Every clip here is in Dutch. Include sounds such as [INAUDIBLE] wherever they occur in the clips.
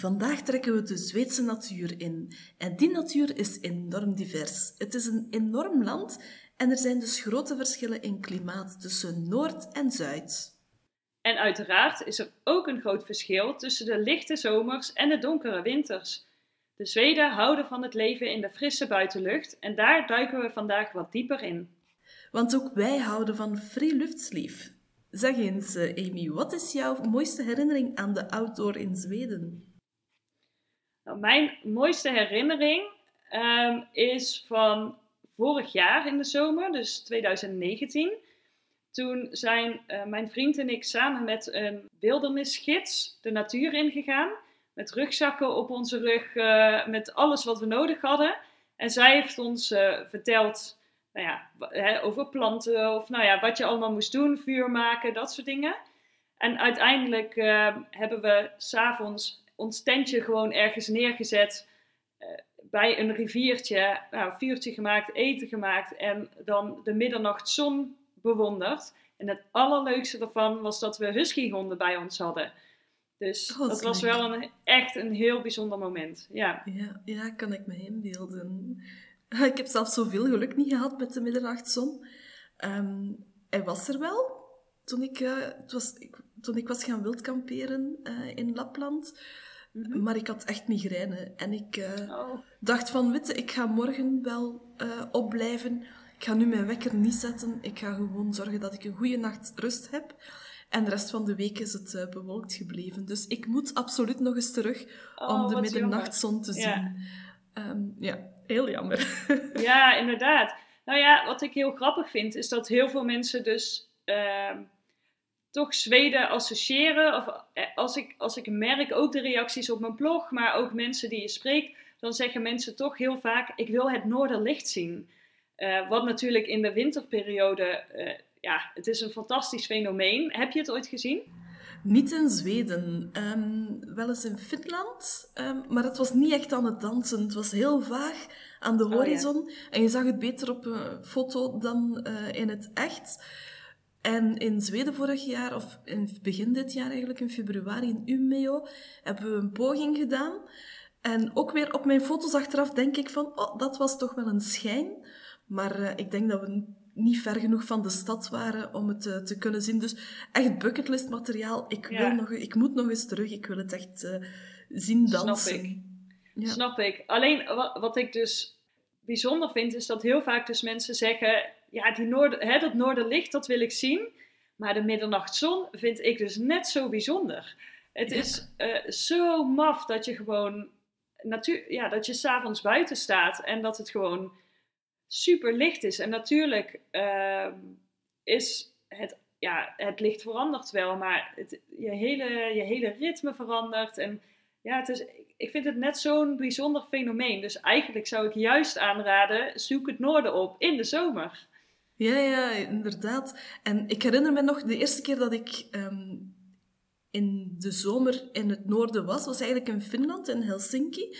Vandaag trekken we de Zweedse natuur in. En die natuur is enorm divers. Het is een enorm land en er zijn dus grote verschillen in klimaat tussen Noord en Zuid. En uiteraard is er ook een groot verschil tussen de lichte zomers en de donkere winters. De Zweden houden van het leven in de frisse buitenlucht en daar duiken we vandaag wat dieper in. Want ook wij houden van luchtlief. Zeg eens, eh, Amy, wat is jouw mooiste herinnering aan de outdoor in Zweden? Nou, mijn mooiste herinnering ehm, is van vorig jaar in de zomer, dus 2019. Toen zijn uh, mijn vriend en ik samen met een wildernisgids de natuur ingegaan. Met rugzakken op onze rug, uh, met alles wat we nodig hadden. En zij heeft ons uh, verteld nou ja, hè, over planten of nou ja, wat je allemaal moest doen, vuur maken, dat soort dingen. En uiteindelijk hebben we s'avonds ons tentje gewoon ergens neergezet bij een riviertje, nou, vuurtje gemaakt, eten gemaakt en dan de middernachtzon bewonderd. En het allerleukste daarvan was dat we huskyhonden bij ons hadden. Dus oh, dat was wel een, echt een heel bijzonder moment. Ja. Ja, ja, kan ik me inbeelden. [LAUGHS] Ik heb zelf zoveel geluk niet gehad met de middernachtzon. Um, hij was er wel toen ik, uh, het was, ik, toen ik was gaan wildkamperen uh, in Lapland. Mhm. Maar ik had echt migraine. En ik uh, oh. dacht van, witte, ik ga morgen wel uh, opblijven. Ik ga nu mijn wekker niet zetten. Ik ga gewoon zorgen dat ik een goede nacht rust heb. En de rest van de week is het uh, bewolkt gebleven. Dus ik moet absoluut nog eens terug oh, om de middernachtzon te zien. Ja. Um, ja, heel jammer. [LAUGHS] ja, inderdaad. Nou ja, wat ik heel grappig vind, is dat heel veel mensen dus... Toch Zweden associëren. Of eh, als ik, als ik merk, ook de reacties op mijn blog, maar ook mensen die je spreekt, dan zeggen mensen toch heel vaak: Ik wil het noorderlicht zien. Uh, wat natuurlijk in de winterperiode, uh, ja, het is een fantastisch fenomeen. Heb je het ooit gezien? Niet in Zweden, um, wel eens in Finland, um, maar het was niet echt aan het dansen. Het was heel vaag aan de horizon oh, ja. en je zag het beter op een foto dan uh, in het echt. En in Zweden vorig jaar, of in begin dit jaar eigenlijk, in februari in Umeå, hebben we een poging gedaan. En ook weer op mijn foto's achteraf denk ik van, oh, dat was toch wel een schijn. Maar uh, ik denk dat we niet ver genoeg van de stad waren om het uh, te kunnen zien. Dus echt bucketlist materiaal. Ik, wil ja. nog, ik moet nog eens terug. Ik wil het echt uh, zien dansen. Snap ik. Ja. Snap ik. Alleen wat, wat ik dus bijzonder vind, is dat heel vaak dus mensen zeggen ja, die noorden, hè, dat noorderlicht, dat wil ik zien. Maar de middernachtzon vind ik dus net zo bijzonder. Het is uh, zo maf dat je gewoon natuur, ja, dat je s'avonds buiten staat en dat het gewoon super licht is. En natuurlijk uh, is het, ja, het licht verandert wel, maar het, je, hele, je hele ritme verandert. En ja, het is, ik vind het net zo'n bijzonder fenomeen. Dus eigenlijk zou ik juist aanraden, zoek het noorden op in de zomer. Ja, ja, inderdaad. En ik herinner me nog, de eerste keer dat ik um, in de zomer in het noorden was, was eigenlijk in Finland, in Helsinki.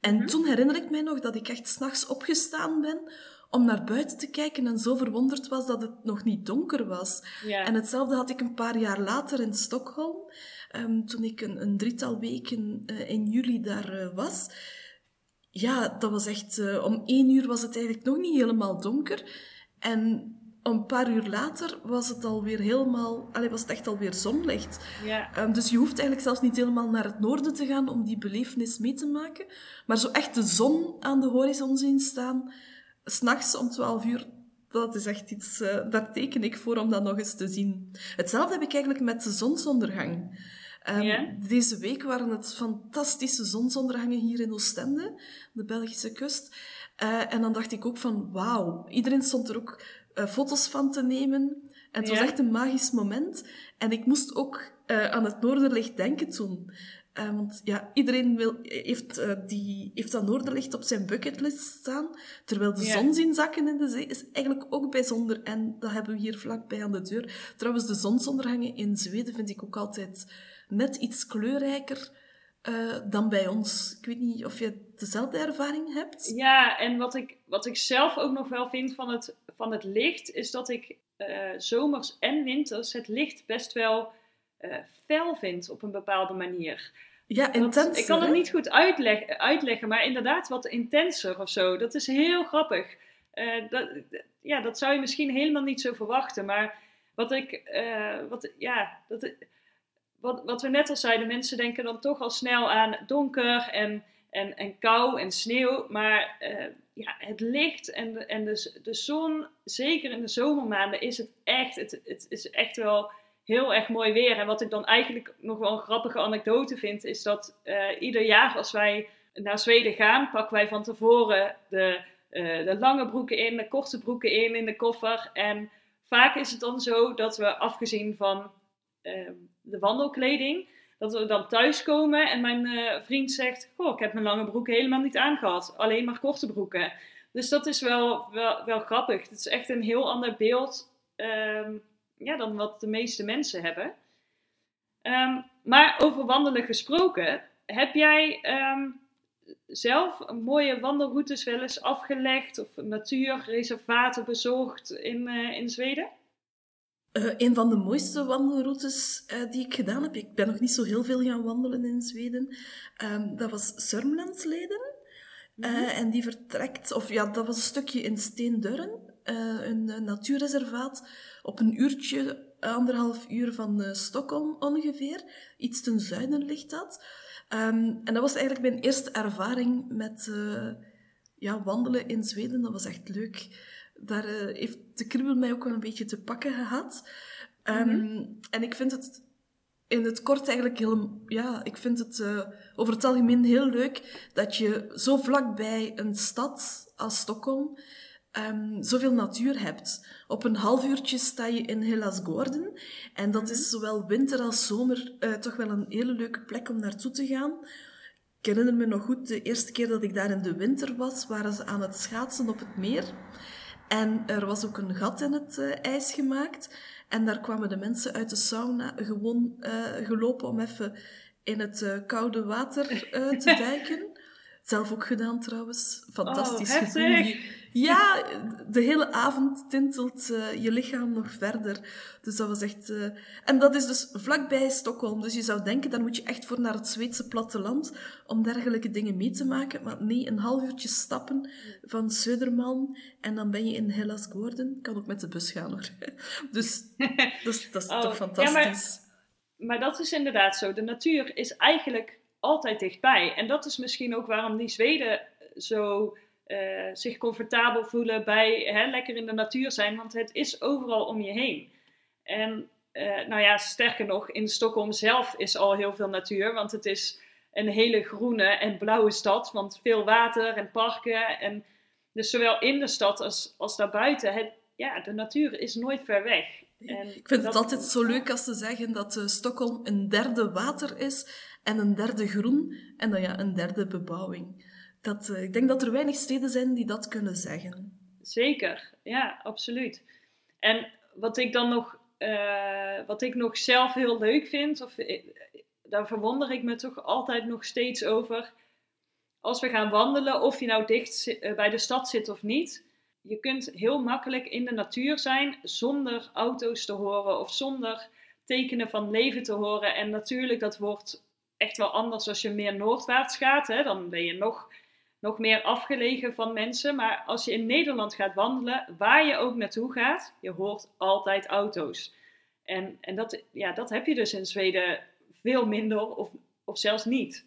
En mm-hmm. toen herinner ik mij nog dat ik echt s'nachts opgestaan ben om naar buiten te kijken en zo verwonderd was dat het nog niet donker was. Ja. En hetzelfde had ik een paar jaar later in Stockholm, um, toen ik een, een, drietal weken uh, in juli daar uh, was. Ja, dat was echt, uh, om één uur was het eigenlijk nog niet helemaal donker. En een paar uur later was het alweer helemaal, allee, was het echt alweer zonlicht. Ja. Um, dus je hoeft eigenlijk zelfs niet helemaal naar het noorden te gaan om die belevenis mee te maken. Maar zo echt de zon aan de horizon zien staan, s'nachts om 12 uur, dat is echt iets, uh, daar teken ik voor om dat nog eens te zien. Hetzelfde heb ik eigenlijk met de zonsondergang. Um, ja? Deze week waren het fantastische zonsondergangen hier in Oostende, de Belgische kust. Uh, en dan dacht ik ook van, wauw. Iedereen stond er ook uh, foto's van te nemen. En het ja. was echt een magisch moment. En ik moest ook uh, aan het Noorderlicht denken toen. Want ja, iedereen wil, heeft, die, heeft dat Noorderlicht op zijn bucketlist staan. Terwijl de zon zien zakken in de zee is eigenlijk ook bijzonder. En dat hebben we hier vlakbij aan de deur. Trouwens, de zonsondergangen in Zweden vind ik ook altijd net iets kleurrijker uh, dan bij ons. Ik weet niet of je dezelfde ervaring hebt. Ja, en wat ik, wat ik zelf ook nog wel vind van het, van het licht, is dat ik uh, zomers en winters het licht best wel uh, fel vind op een bepaalde manier. Ja, intens. Ik kan het niet goed uitleg, uitleggen, maar inderdaad wat intenser of zo. Dat is heel grappig. dat, ja, dat zou je misschien helemaal niet zo verwachten, maar wat ik, wat, ja, dat, wat, wat we net al zeiden, mensen denken dan toch al snel aan donker en, en, en kou en sneeuw. Maar uh, ja, het licht en, de, en de, de zon, zeker in de zomermaanden, is het echt, het, het is echt wel heel erg mooi weer. En wat ik dan eigenlijk nog wel een grappige anekdote vind, is dat uh, ieder jaar als wij naar Zweden gaan, pakken wij van tevoren de, uh, de lange broeken in, de korte broeken in in de koffer. En vaak is het dan zo dat we, afgezien van de wandelkleding. Dat we dan thuiskomen en mijn uh, vriend zegt: Goh, ik heb mijn lange broek helemaal niet aangehad, alleen maar korte broeken. Dus dat is wel, wel, grappig. Het is echt een heel ander beeld um, ja, dan wat de meeste mensen hebben. Um, maar over wandelen gesproken, heb jij zelf mooie wandelroutes wel eens afgelegd of natuurreservaten bezocht in, uh, in Zweden? Uh, een van de mooiste wandelroutes uh, die ik gedaan heb, ik ben nog niet zo heel veel gaan wandelen in Zweden, um, dat was Sörmlandsleden. Uh, mm -hmm. En die vertrekt, of ja, dat was een stukje in Steendurren, een natuurreservaat, op een uurtje, anderhalf uur van Stockholm ongeveer. Iets ten zuiden ligt dat. Um, en dat was eigenlijk mijn eerste ervaring met ja, wandelen in Zweden. Dat was echt leuk daar uh, heeft de kribbel mij ook wel een beetje te pakken gehad. Um, mm -hmm. En ik vind het in het kort eigenlijk heel... Ja, ik vind het uh, over het algemeen heel leuk dat je zo vlakbij een stad als Stockholm um, zoveel natuur hebt. Op een half uurtje sta je in Hellasgården. En dat is zowel winter als zomer uh, toch wel een hele leuke plek om naartoe te gaan. Ik herinner me nog goed, de eerste keer dat ik daar in de winter was, waren ze aan het schaatsen op het meer. En er was ook een gat in het uh, ijs gemaakt. En daar kwamen de mensen uit de sauna gewoon uh, gelopen om even in het uh, koude water te [LAUGHS] duiken. Zelf ook gedaan trouwens. Fantastisch oh, gevoel. Ja, de hele avond tintelt uh, je lichaam nog verder. Dus dat was echt... Uh... En dat is dus vlakbij Stockholm. Dus je zou denken, daar moet je echt voor naar het Zweedse platteland om dergelijke dingen mee te maken. Maar nee, een half uurtje stappen van Södermalm en dan ben je in Hellas Gordon. Kan ook met de bus gaan hoor. [LAUGHS] Dus dat is, dat is [LAUGHS] oh, toch fantastisch. Ja, maar, maar dat is inderdaad zo. De natuur is eigenlijk altijd dichtbij. En dat is misschien ook waarom die Zweden zo uh, zich comfortabel voelen bij hè, lekker in de natuur zijn, want het is overal om je heen. En uh, nou ja, sterker nog, in Stockholm zelf is al heel veel natuur, want het is een hele groene en blauwe stad, want veel water en parken. En dus zowel in de stad als, als daarbuiten, het, ja, de natuur is nooit ver weg. En ik vind het altijd zo leuk als ze zeggen dat uh, Stockholm een derde water is en een derde groen en dan ja, een derde bebouwing. Dat, uh, ik denk dat er weinig steden zijn die dat kunnen zeggen. Zeker, ja, absoluut. En wat ik dan nog, uh, wat ik nog zelf heel leuk vind, of daar verwonder ik me toch altijd nog steeds over. Als we gaan wandelen, of je nou dicht bij de stad zit of niet, je kunt heel makkelijk in de natuur zijn zonder auto's te horen of zonder tekenen van leven te horen. En natuurlijk, dat wordt echt wel anders als je meer noordwaarts gaat. Hè? Dan ben je nog, nog meer afgelegen van mensen. Maar als je in Nederland gaat wandelen, waar je ook naartoe gaat, je hoort altijd auto's. En, en dat, ja, dat heb je dus in Zweden veel minder of, of zelfs niet.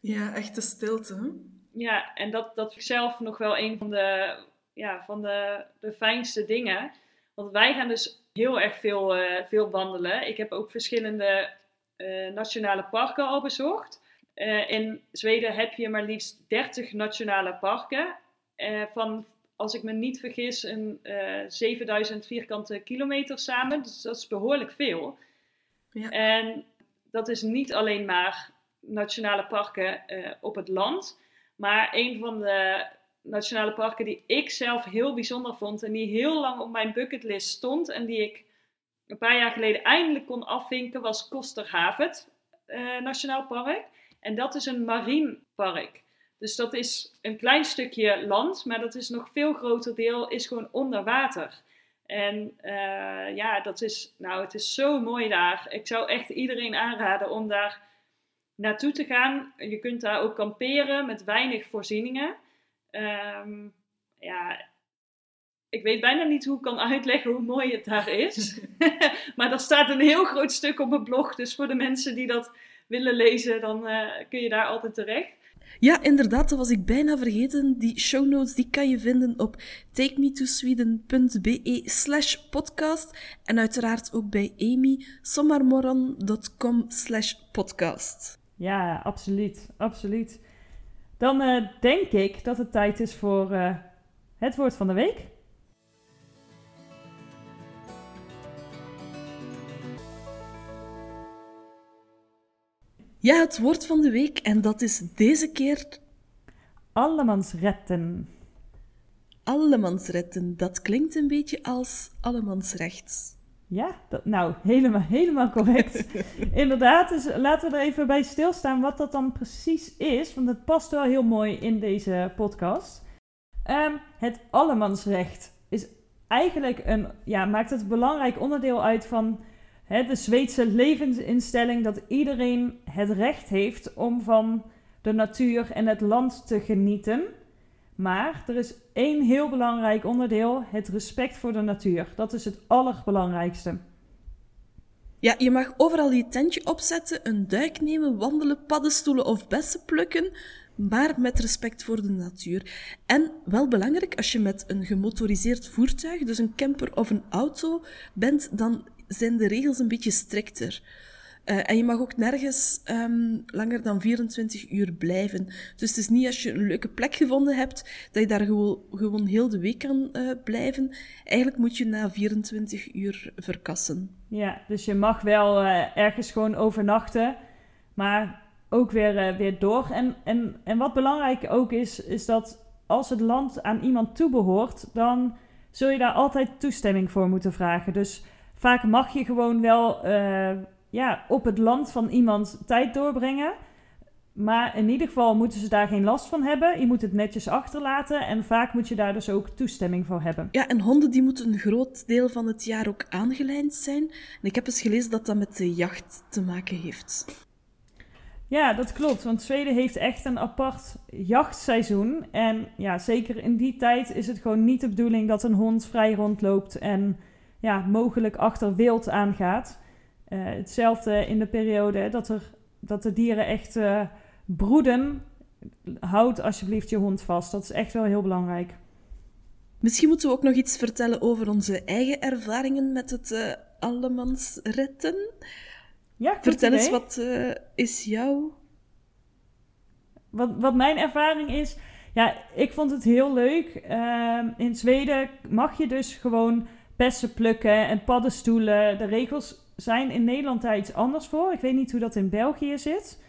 Ja, echte stilte. Ja, en dat, dat vind ik zelf nog wel een van de ja, van de, de fijnste dingen. Want wij gaan dus heel erg veel, uh, veel wandelen. Ik heb ook verschillende uh, nationale parken al bezocht. Uh, in Zweden heb je maar liefst 30 nationale parken. van, als ik me niet vergis, een 7000 vierkante kilometer samen. Dus dat is behoorlijk veel. Ja. En dat is niet alleen maar nationale parken op het land. Maar een van de nationale parken die ik zelf heel bijzonder vond en die heel lang op mijn bucketlist stond en die ik een paar jaar geleden eindelijk kon afvinken, was Kosterhavet Nationaal Park. En dat is een marien park. Dus dat is een klein stukje land, maar dat is nog veel groter deel is gewoon onder water. En uh, ja, dat is, nou, het is zo mooi daar. Ik zou echt iedereen aanraden om daar naartoe te gaan. Je kunt daar ook kamperen met weinig voorzieningen. Um, ja, ik weet bijna niet hoe ik kan uitleggen hoe mooi het daar is. [LAUGHS] [LAUGHS] maar er staat een heel groot stuk op mijn blog. Dus voor de mensen die dat willen lezen, dan uh, kun je daar altijd terecht. Ja, inderdaad, dat was ik bijna vergeten. Die show notes die kan je vinden op takemetosweden.be slash podcast. En uiteraard ook bij Amy, sommarmoran.com slash podcast. Ja, absoluut, absoluut. Dan uh, denk ik dat het tijd is voor uh, het woord van de week. Ja, het woord van de week en dat is deze keer... Allemansretten. Allemansretten, dat klinkt een beetje als allemansrechts. Ja, dat, nou, helemaal, helemaal correct. [LAUGHS] Inderdaad, dus laten we er even bij stilstaan wat dat dan precies is, want het past wel heel mooi in deze podcast. Um, het allemansrecht is eigenlijk een, ja, maakt het een belangrijk onderdeel uit van de Zweedse levensinstelling dat iedereen het recht heeft om van de natuur en het land te genieten. Maar er is één heel belangrijk onderdeel: het respect voor de natuur. Dat is het allerbelangrijkste. Ja, je mag overal je tentje opzetten, een duik nemen, wandelen, paddenstoelen of bessen plukken, maar met respect voor de natuur. En wel belangrijk, als je met een gemotoriseerd voertuig, dus een camper of een auto, bent, dan zijn de regels een beetje strikter. Uh, en je mag ook nergens um, langer dan 24 uur blijven. Dus het is niet als je een leuke plek gevonden hebt, dat je daar gewoon, gewoon heel de week kan uh, blijven. Eigenlijk moet je na 24 uur verkassen. Ja, dus je mag wel uh, ergens gewoon overnachten, maar ook weer, weer door. En, en, en wat belangrijk ook is, is dat als het land aan iemand toebehoort, dan zul je daar altijd toestemming voor moeten vragen. Dus vaak mag je gewoon wel ja, op het land van iemand tijd doorbrengen. Maar in ieder geval moeten ze daar geen last van hebben. Je moet het netjes achterlaten en vaak moet je daar dus ook toestemming voor hebben. Ja, en honden die moeten een groot deel van het jaar ook aangelijnd zijn. En ik heb eens gelezen dat dat met de jacht te maken heeft. Ja, dat klopt. Want Zweden heeft echt een apart jachtseizoen. En ja, zeker in die tijd is het gewoon niet de bedoeling dat een hond vrij rondloopt en ja, mogelijk achter wild aangaat. Uh, hetzelfde in de periode dat, er, dat de dieren echt uh, broeden. Houd alsjeblieft je hond vast. Dat is echt wel heel belangrijk. Misschien moeten we ook nog iets vertellen over onze eigen ervaringen met het uh, allemansretten. Ja, Vertel eens, wat is jouw... Wat, wat mijn ervaring is... Ja, ik vond het heel leuk. Ehm, in Zweden mag je dus gewoon bessen plukken en paddenstoelen. De regels zijn in Nederland daar iets anders voor. Ik weet niet hoe dat in België zit.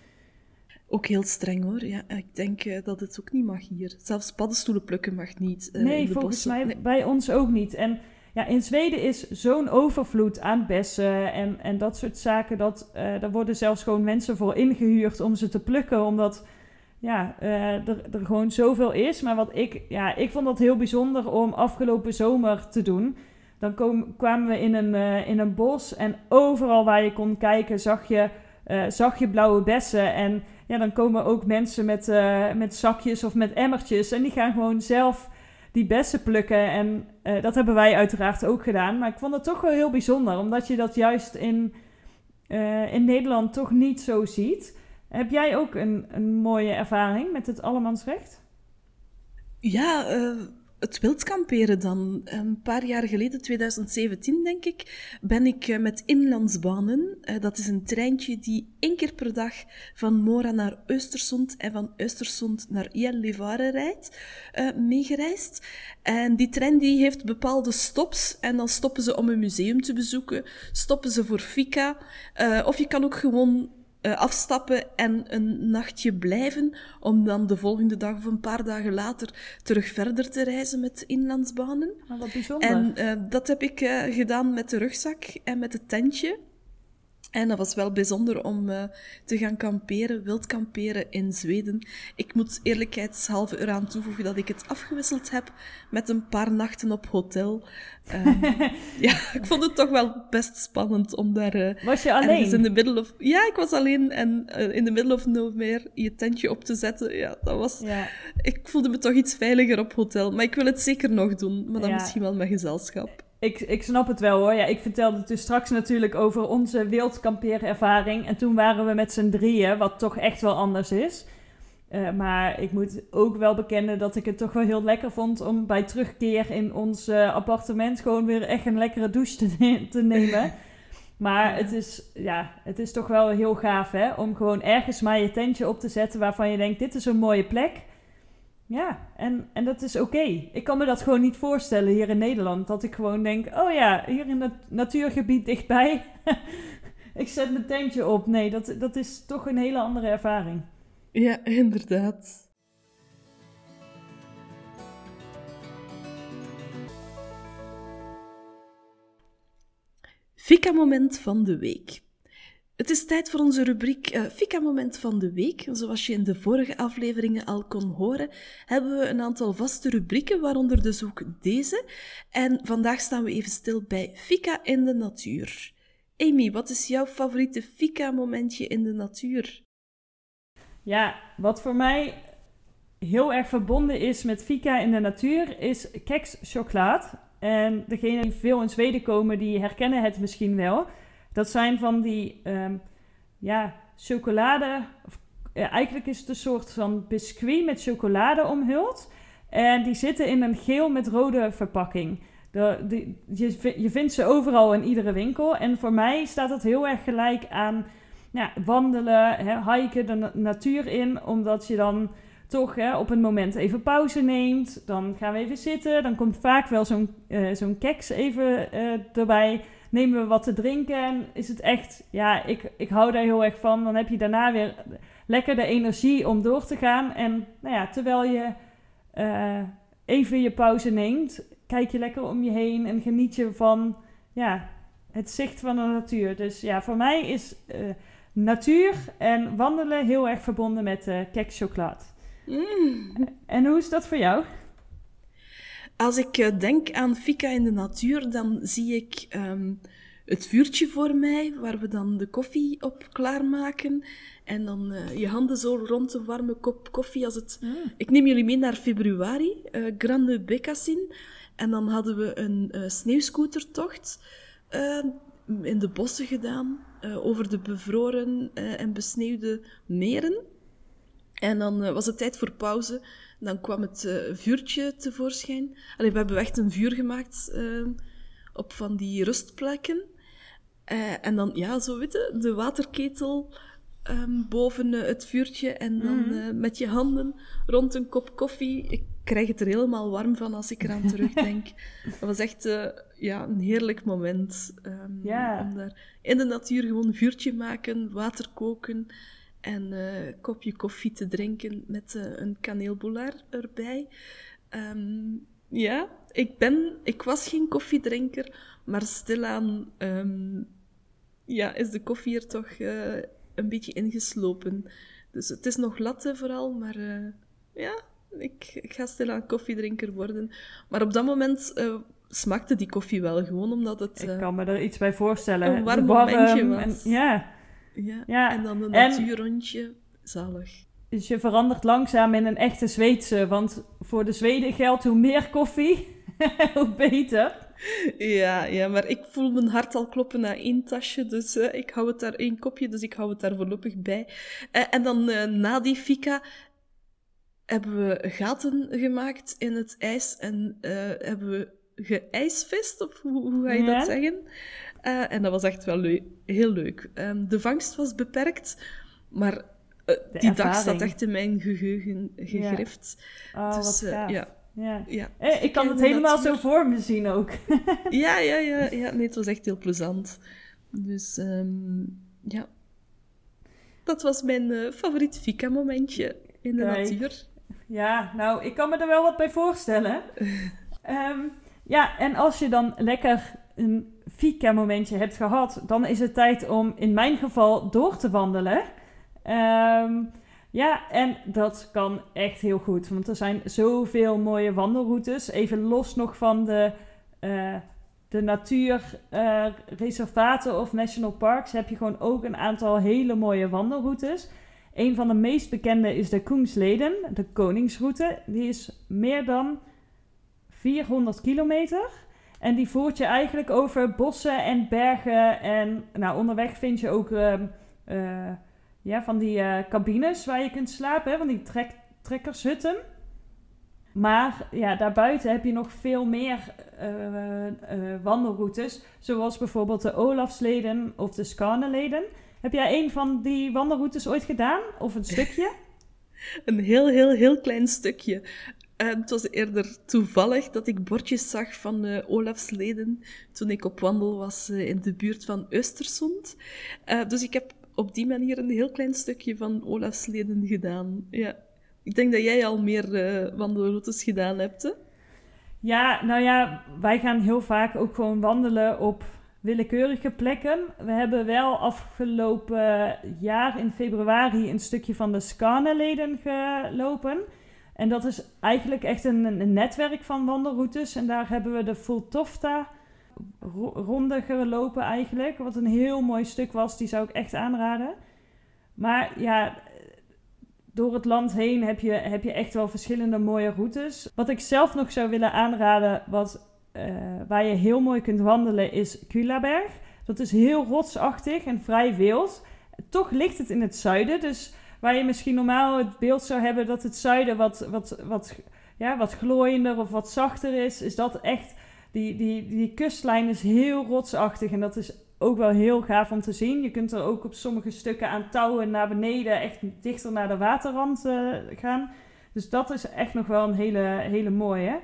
Ook heel streng hoor. Ja, ik denk uh, dat het ook niet mag hier. Zelfs paddenstoelen plukken mag niet. Uh, nee, volgens mij bij ons ook niet. En ja, in Zweden is zo'n overvloed aan bessen en, en dat soort zaken. Dat, uh, daar worden zelfs gewoon mensen voor ingehuurd om ze te plukken. Omdat ja, er, er gewoon zoveel is. Maar wat ik, ja, ik vond dat heel bijzonder om afgelopen zomer te doen. Dan kwamen we in een, uh, in een bos en overal waar je kon kijken zag je, uh, zag je blauwe bessen. En ja, dan komen ook mensen met, uh, met zakjes of met emmertjes en die gaan gewoon zelf die bessen plukken. En dat hebben wij uiteraard ook gedaan. Maar ik vond het toch wel heel bijzonder, omdat je dat juist in, in Nederland toch niet zo ziet. Heb jij ook een, een mooie ervaring met het allemansrecht? Ja, het wildkamperen dan. Een paar jaar geleden, 2017 denk ik, ben ik eh, met Inlandsbanen, eh, dat is een treintje die één keer per dag van Mora naar Östersund en van Östersund naar Gällivare rijdt, uh, meegereisd. En die trein die heeft bepaalde stops en dan stoppen ze om een museum te bezoeken, stoppen ze voor fika, of je kan ook gewoon uh, afstappen en een nachtje blijven, om dan de volgende dag of een paar dagen later terug verder te reizen met inlandsbanen. Maar wat bijzonder. En uh, dat heb ik uh, gedaan met de rugzak en met het tentje. En dat was wel bijzonder om uh, te gaan kamperen, wild kamperen in Zweden. Ik moet eerlijkheidshalve eraan toevoegen dat ik het afgewisseld heb met een paar nachten op hotel. Um, [LAUGHS] ja, ik vond het toch wel best spannend om daar... Uh, was je alleen? In the middle of, ja, ik was alleen en uh, in the middle of nowhere je tentje op te zetten. Ja, dat was... Ja. Ik voelde me toch iets veiliger op hotel. Maar ik wil het zeker nog doen, maar dan ja. misschien wel met gezelschap. Ik, ik snap het wel hoor. Ja, ik vertelde het dus straks natuurlijk over onze wildkampeerervaring. En toen waren we met z'n drieën, wat toch echt wel anders is. Uh, maar ik moet ook wel bekennen dat ik het toch wel heel lekker vond om bij terugkeer in ons uh, appartement gewoon weer echt een lekkere douche te, ne te nemen. [LAUGHS] Maar het is, ja, het is toch wel heel gaaf hè, om gewoon ergens maar je tentje op te zetten waarvan je denkt, dit is een mooie plek. Ja, en, en dat is oké. Ik kan me dat gewoon niet voorstellen hier in Nederland. Dat ik gewoon denk, oh ja, hier in het natuurgebied dichtbij. [LAUGHS] ik zet mijn tentje op. Nee, dat, dat is toch een hele andere ervaring. Ja, inderdaad. Fika-moment van de week. Het is tijd voor onze rubriek uh, Fika-moment van de week. Zoals je in de vorige afleveringen al kon horen, hebben we een aantal vaste rubrieken, waaronder dus ook deze. En vandaag staan we even stil bij Fika in de natuur. Amy, wat is jouw favoriete Fika-momentje in de natuur? Ja, wat voor mij heel erg verbonden is met Fika in de natuur, is keks chocolade. En degenen die veel in Zweden komen, die herkennen het misschien wel. Dat zijn van die, um, ja, chocolade. Of, ja, eigenlijk is het een soort van biscuit met chocolade omhuld. En die zitten in een geel met rode verpakking. Je, vindt ze overal in iedere winkel. En voor mij staat dat heel erg gelijk aan wandelen, hè, hiken, de natuur in. Omdat je dan toch hè, op een moment even pauze neemt. Dan gaan we even zitten. Dan komt vaak wel zo'n zo'n keks even uh, erbij nemen we wat te drinken en is het echt, ja, ik, ik hou daar heel erg van. Dan heb je daarna weer lekker de energie om door te gaan. En nou ja, terwijl je uh, even je pauze neemt, kijk je lekker om je heen en geniet je van ja, het zicht van de natuur. Dus ja, voor mij is uh, natuur en wandelen heel erg verbonden met uh, chocolade. Mm. En hoe is dat voor jou? Als ik uh, denk aan fika in de natuur, dan zie ik um, het vuurtje voor mij, waar we dan de koffie op klaarmaken. En dan uh, je handen zo rond een warme kop koffie. Als het... Mm. Ik neem jullie mee naar februari, uh, Grande Becassin. En dan hadden we een sneeuwscootertocht in de bossen gedaan, over de bevroren en besneeuwde meren. En dan was het tijd voor pauze. Dan kwam het uh, vuurtje tevoorschijn. Allee, we hebben echt een vuur gemaakt uh, op van die rustplekken. En dan, ja, zo weten, de waterketel um, boven het vuurtje. En dan mm. met je handen rond een kop koffie. Ik krijg het er helemaal warm van als ik eraan terugdenk. [LAUGHS] Dat was echt ja, een heerlijk moment. Um, yeah. Om daar in de natuur gewoon een vuurtje maken, water koken en een uh, kopje koffie te drinken met uh, een kaneelboulaar erbij. Um, ja, ik, ben, ik was geen koffiedrinker, maar stilaan um, ja, is de koffie er toch uh, een beetje ingeslopen. Dus het is nog latte vooral, maar ja, ik, ik ga stilaan koffiedrinker worden. Maar op dat moment smaakte die koffie wel gewoon, omdat het... ik kan me er iets bij voorstellen. Een warm momentje was. En, ja, ja, ja. en dan een natuurrondje. Zalig. Dus je verandert langzaam in een echte Zweedse. Want voor de Zweden geldt hoe meer koffie, [LAUGHS] hoe beter. Ja, ja, maar ik voel mijn hart al kloppen na één tasje. Dus uh, ik hou het daar één kopje, dus ik hou het daar voorlopig bij. Uh, en dan uh, na die fika hebben we gaten gemaakt in het ijs en hebben we geijsvist, of hoe, hoe ga je ja. dat zeggen? Uh, en dat was echt wel leuk, heel leuk. Um, de vangst was beperkt, maar uh, die dag zat echt in mijn geheugen gegrift. Ja. Oh, dus, uh, ja. Ja. ja. Eh, ik kan het helemaal zo voor me zien ook. [LAUGHS] ja, ja, ja, ja. Nee, het was echt heel plezant. Dus um, ja. dat was mijn favoriet Fika-momentje in de natuur. Ja, nou, ik kan me er wel wat bij voorstellen. [LAUGHS] Ehm, ja, en als je dan lekker een Fika-momentje hebt gehad, dan is het tijd om in mijn geval door te wandelen. Ehm, ja, en dat kan echt heel goed, want er zijn zoveel mooie wandelroutes. Even los nog van de, uh, de natuurreservaten of national parks heb je gewoon ook een aantal hele mooie wandelroutes. Een van de meest bekende is de Koensleden, de Koningsroute. Die is meer dan 400 kilometer. En die voert je eigenlijk over bossen en bergen. En nou, onderweg vind je ook uh, uh, ja, van die uh, cabines waar je kunt slapen, hè, van die trek trekkershutten. Maar ja, daarbuiten heb je nog veel meer wandelroutes. Zoals bijvoorbeeld de Olafsleden of de Skarneleden. Heb jij een van die wandelroutes ooit gedaan? Of een stukje? [LAUGHS] een heel, heel, heel klein stukje. Uh, het was eerder toevallig dat ik bordjes zag van uh, Olafsleden toen ik op wandel was uh, in de buurt van Östersund. dus ik heb op die manier een heel klein stukje van Olafsleden gedaan. Ja. Ik denk dat jij al meer wandelroutes gedaan hebt, hè? Ja, nou ja, wij gaan heel vaak ook gewoon wandelen op willekeurige plekken. We hebben wel afgelopen jaar in februari een stukje van de Skarneleden gelopen. En dat is eigenlijk echt een, netwerk van wandelroutes. En daar hebben we de Fultofta ronde gelopen eigenlijk. Wat een heel mooi stuk was. Die zou ik echt aanraden. Maar ja, door het land heen heb je, heb je echt wel verschillende mooie routes. Wat ik zelf nog zou willen aanraden, wat, uh, waar je heel mooi kunt wandelen, is Kulaberg. Dat is heel rotsachtig en vrij wild. Toch ligt het in het zuiden, dus waar je misschien normaal het beeld zou hebben dat het zuiden wat, wat, wat, ja, wat glooiender of wat zachter is, is dat echt. Die, die, die kustlijn is heel rotsachtig en dat is ook wel heel gaaf om te zien. Je kunt er ook op sommige stukken aan touwen naar beneden, echt dichter naar de waterrand uh, gaan. Dus dat is echt nog wel een hele, hele mooie.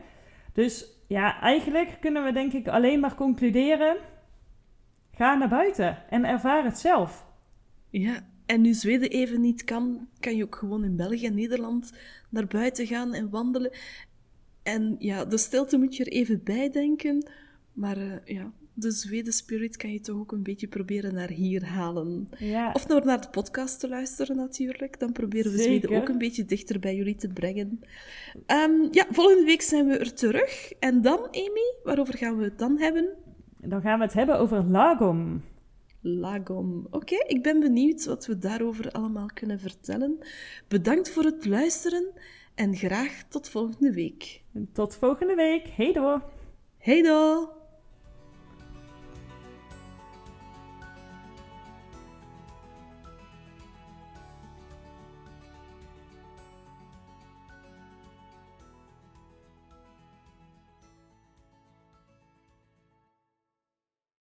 Dus ja, eigenlijk kunnen we denk ik alleen maar concluderen: ga naar buiten en ervaar het zelf. Ja, en nu Zweden even niet kan, kan je ook gewoon in België en Nederland naar buiten gaan en wandelen. En ja, de stilte moet je er even bij denken. Maar uh, ja, de Zweden spirit kan je toch ook een beetje proberen naar hier halen. Ja. Of door naar de podcast te luisteren natuurlijk. Dan proberen we Zweden ook een beetje dichter bij jullie te brengen. Um, ja, volgende week zijn we er terug. En dan, Amy, waarover gaan we het dan hebben? Dan gaan we het hebben over Lagom. Lagom. Oké, ik ben benieuwd wat we daarover allemaal kunnen vertellen. Bedankt voor het luisteren en graag tot volgende week. Tot volgende week. Hey door. Hey.